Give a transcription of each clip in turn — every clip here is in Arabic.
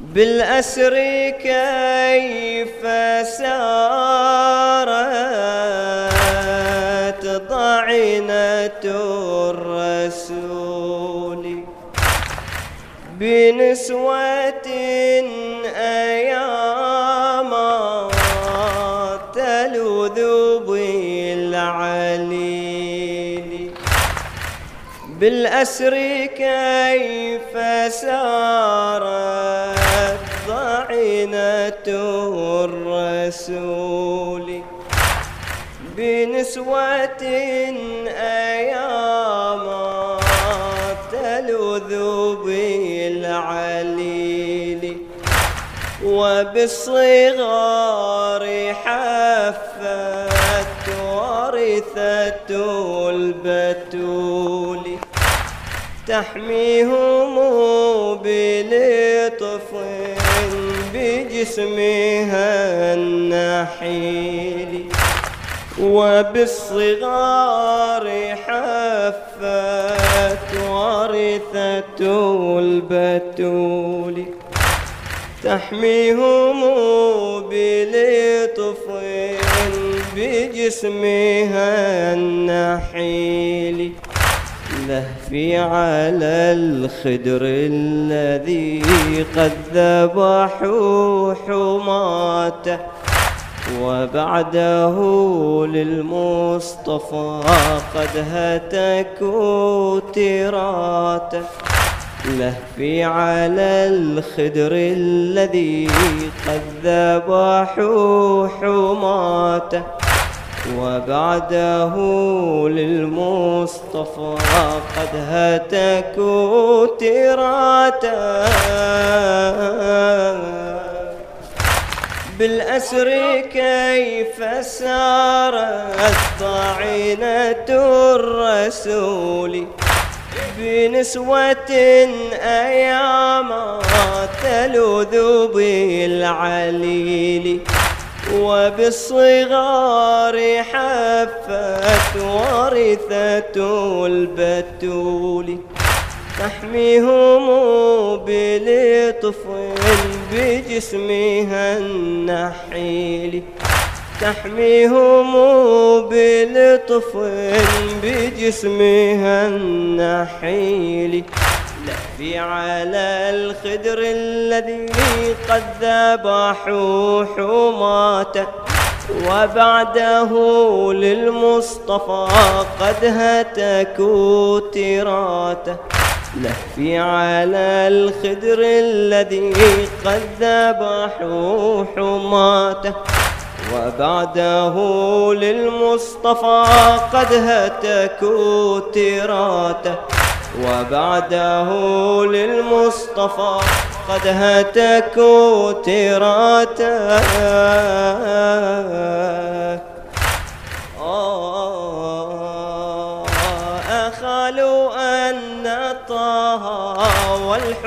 بالأسر كيف سارت ضعنة الرسول؟ بنسوة بالأسر كيف سارت ضعنة الرسول بنسوة أيام تلذ بالعليل وبالصغار حفت ورثة البتول تحميهم بلطف بجسمها النحيل وبالصغار حفت ورثة البتول تحميهم بلطف بجسمها النحيل لهفي على الخدر الذي قد ذبحوا حماته وبعده للمصطفى قد هتكوا تراته لهفي على الخدر الذي قد ذبحوا حماته وبعده للمصطفى قد هتكوا تراتا. بالأسر كيف سارت طاعنة الرسول بنسوة أيام تلوذ بالعليل وبالصغار حفت ورثة البتول. تحميهم بلطف بجسمها النحيل. تحميهم بلطف بجسمها النحيل. لهفي على الخدر الذي قد ذبحوا حماته وبعده للمصطفى قد هتكوا تراته لهفي على الخدر الذي قد ذبحوا حماته وبعده للمصطفى قد هتكوا تراته وبعده للمصطفى قد هتكوا تراته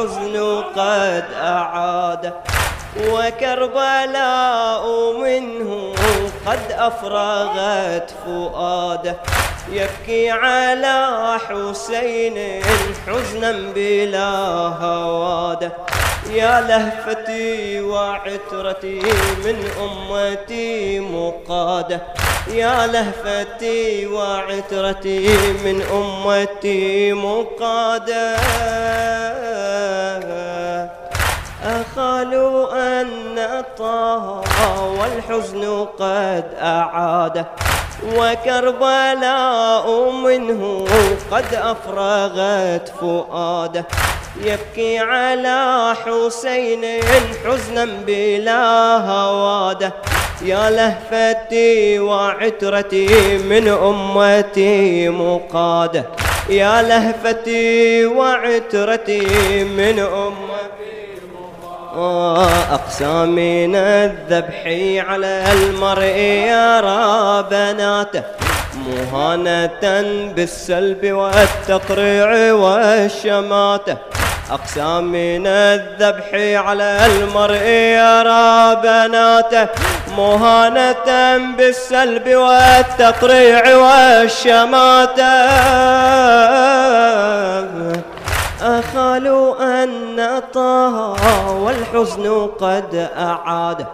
والحزن قد أعاد وكربلاء منه قد أفرغت فؤاده يبكي على حسين حزنا بلا هواده يا لهفتي وعترتي من أمتي مقادة يا لهفتي وعترتي من أمتي مقادة طه والحزن قد أعاده وكربلاء منه قد أفرغت فؤاده. يبكي على حسين حزنا بلا هواده يا لهفتي وعترتي من أمتي مقادة يا لهفتي وعترتي من أمتي أقسى من الذبح على المرء يرى بناته مهانة بالسلب والتقريع والشماتة. أقسى من الذبح على المرء يرى بناته مهانة بالسلب والتقريع والشماتة. طه والحزن قد أعاد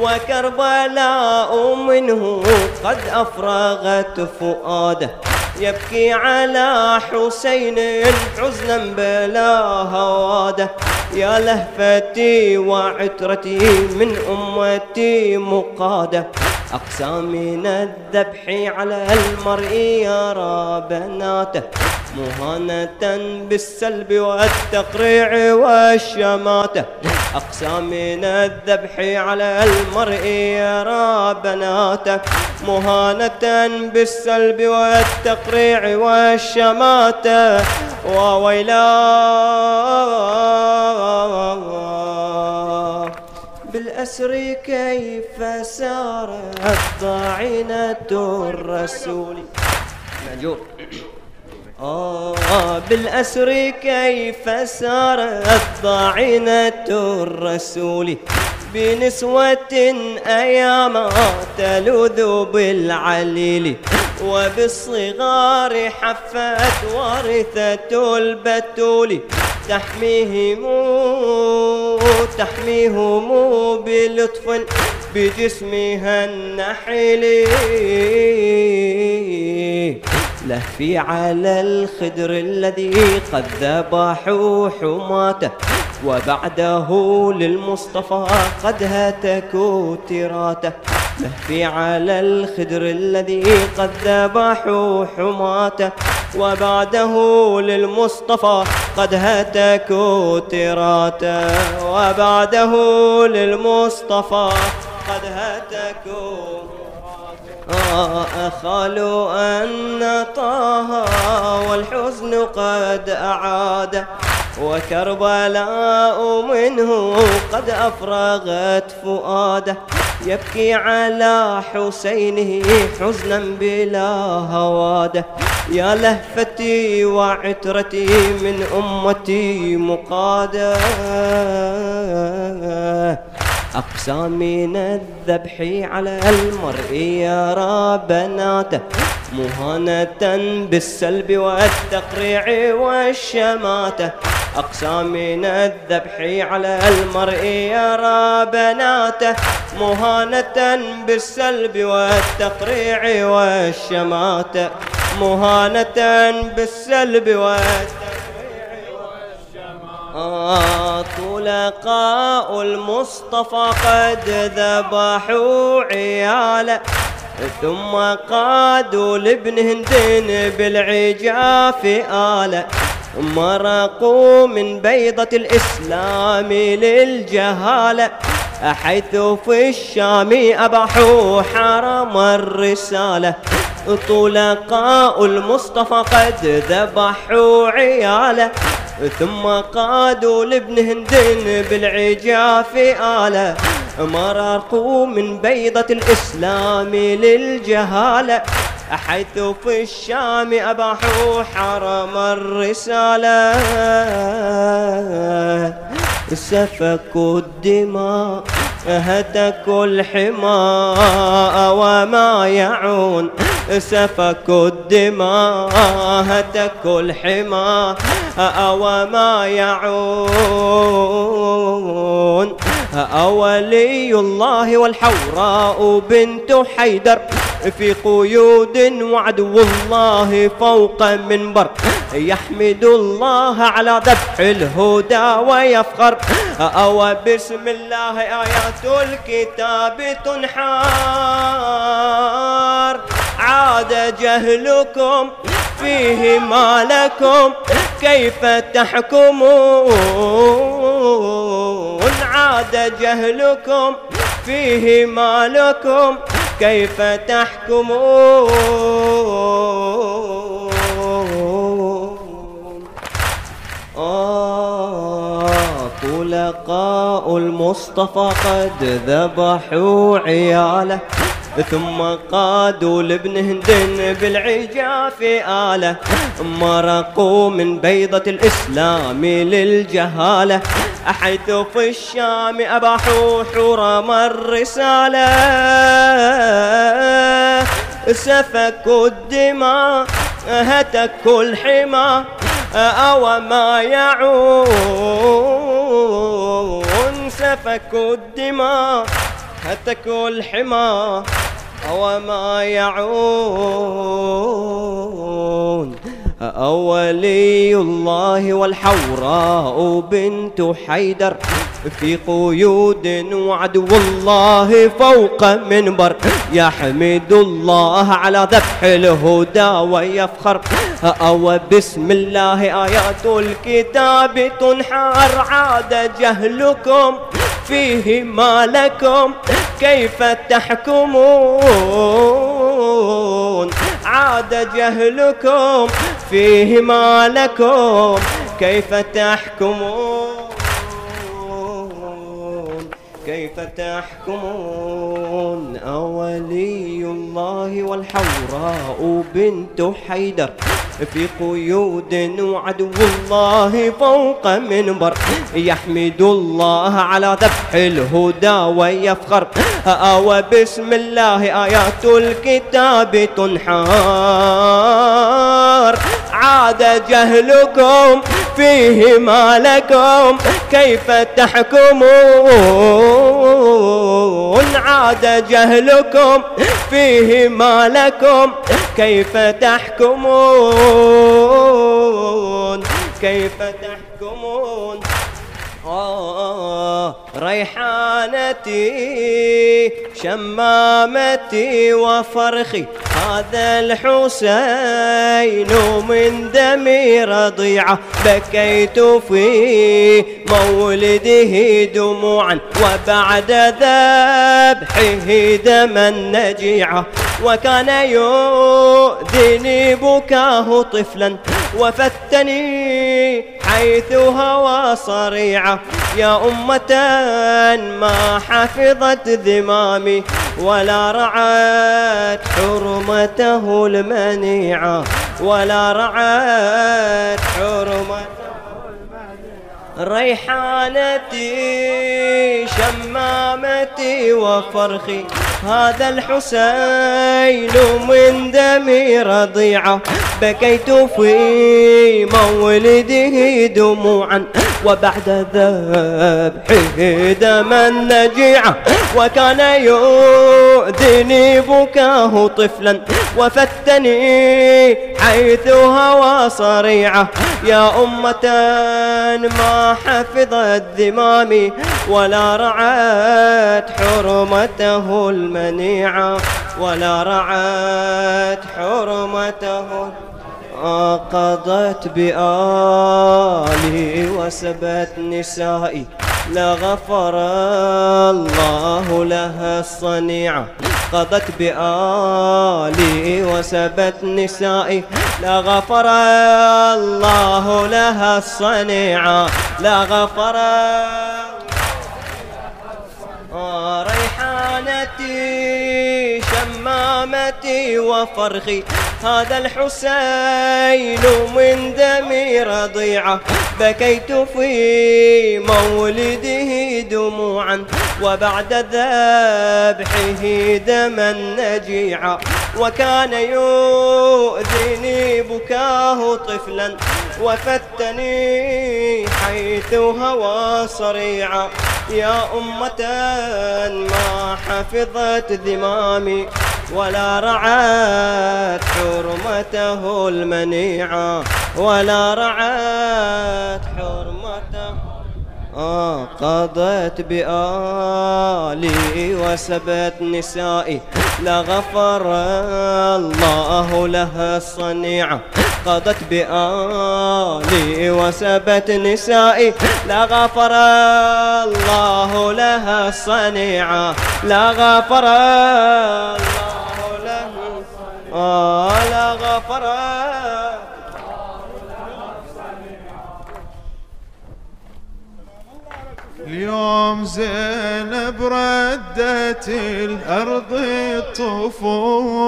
وكربلاء منه قد أفرغت فؤاده يبكي على حسين حزنا بلا هواده يا لهفتي وعترتي من أمتي مقادة أقسى من الذبح على المرء يرى بناته مهانة بالسلب والتقريع والشماتة أقسى من الذبح على المرء يرى بناته مهانة بالسلب والتقريع والشماتة وويلا بالأسر كيف سارت ضاعنة الرسول؟ مأجور. آه بالأسر كيف سارت ضاعنة الرسول؟ بنسوة أياما تلوذ بالعليل وبالصغار حفت ورثة البتول. تحميهم تحميهم بلطف بجسمها النحيل لهفي على الخدر الذي قد ذبحوا حماته وبعده للمصطفى قد هتكوا تراته. لهفي على الخدر الذي قد ذبحوا حماته وبعده للمصطفى قد هتكوا تراته وبعده للمصطفى قد هتكوا أخالوا أن طه والحزن قد أعاد وكربلاء منه قد أفرغت فؤاده. يبكي على حسينه حزنا بلا هواده يا لهفتي وعترتي من أمتي مقادة. أقسى من الذبح على المرء يرى بناته مهانة بالسلب والتقريع والشماتة. أقسى من الذبح على المرء يرى بناته مهانة بالسلب والتقريع والشماتة مهانة بالسلب والتقريع طلقاء المصطفى قد ذبحوا عياله ثم قادوا لابن هند بالعجاف آله. مرقوا من بيضة الإسلام للجهالة حيث في الشام أبحوا حرم الرسالة. طلقاء المصطفى قد ذبحوا عياله ثم قادوا لابن هند بالعجاف آلة. مرقوا من بيضة الإسلام للجهالة حيث في الشام أباحوا حرم الرسالة. سفكوا الدماء هتكوا الحماء وما يعون. سفكوا الدماء هتكوا الحماء وما يعون. أولي الله والحوراء بنت حيدر. في قيود وعدو الله فوق منبر. يحمد الله على ذبح الهدى ويفخر. أو بسم الله آيات الكتاب تنحار. عاد جهلكم فيه ما لكم كيف تحكمون؟ عاد جهلكم فيه ما لكم كيف تحكمون آه طلقاء المصطفى قد ذبحوا عياله. ثم قادوا لابن هند بالعجاف آلة مرقوا من بيضة الإسلام للجهالة. حيث في الشام أباحوا حرم الرسالة. سفكوا الدماء هتكوا الحمى أو ما يعود سفكوا الدماء هتكوا الحمى. وما يعون أولي الله والحوراء بنت حيدر في قيود وعدو الله فوق منبر يحمد الله على ذبح الهدى ويفخر أو بسم الله آيات الكتاب تنحر عاد جهلكم فيه ما لكم كيف تحكمون؟ عاد جهلكم فيه ما لكم كيف تحكمون؟ كيف تحكمون أولي الله والحوراء بنت حيدر. في قيود وعدو الله فوق منبر. يحمد الله على ذبح الهدى ويفخر. أو بسم الله آيات الكتاب تنحار. عاد جهلكم فيه ما لكم كيف تحكمون؟ عاد جهلكم فيه ما لكم كيف تحكمون؟ كيف تحكمون؟ آه. ريحانتي شمامتي وفرخي. هذا الحسين من دمي رضيعة. بكيت في مولده دموعا وبعد ذبحه دما نجيعة. وكان يؤذني بكاه طفلا وفتني حيث هوى صريعة يا أمة ما حفظت ذمامي ولا رعت حرمته المنيعة ولا رعت حرمته ريحانتي شمامتي وفرخي هذا الحسين من دمي رضيعة. بكيت في مولده دموعا وبعد ذبحه دما نجيعة وكان يؤذني بكاه طفلا وفتني حيث هوى صريعة. يا أمة ما حفظت ذمامي ولا رعت حرمته المنيعة ولا رعت حرمته قضت بآلي وسبت نسائي لغفر الله لها الصنيعة قضت بآلي وسبت نسائي لغفر الله لها الصنيعة لغفر شمامتي وفرخي. هذا الحسين من دمي رضيعة. بكيت في مولده دموعا وبعد ذبحه دما نجيعا. وكان يؤذيني بكاه طفلا وفتني حيث هوى صريعا. يا أمة ما حفظت ذمامي. ولا رعت حرمته المنيعة ولا رعت حرمته. آه قضت بآلي وسبت نسائي. لغفر الله لها الصنيعة قضت بآلي وسبت نسائي. لغفر الله لها الصنيعة لغفر الله آه لغفر اليوم زينب ردت الأرض الطفوف.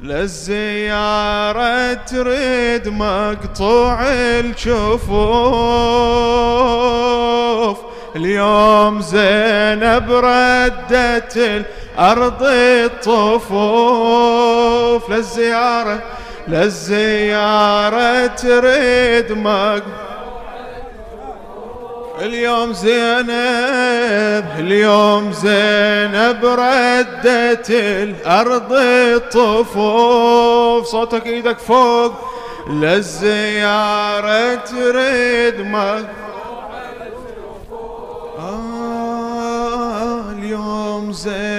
للزيارة تريد مقطوع الشفوف اليوم زينب ردت الأرض الطفوف للزيارة للزيارة تريد مقطوع اليوم زينب اليوم زينب ردت الأرض الطفوف. صوتك إيدك فوق. للزيارة تريد ما آه اليوم زينب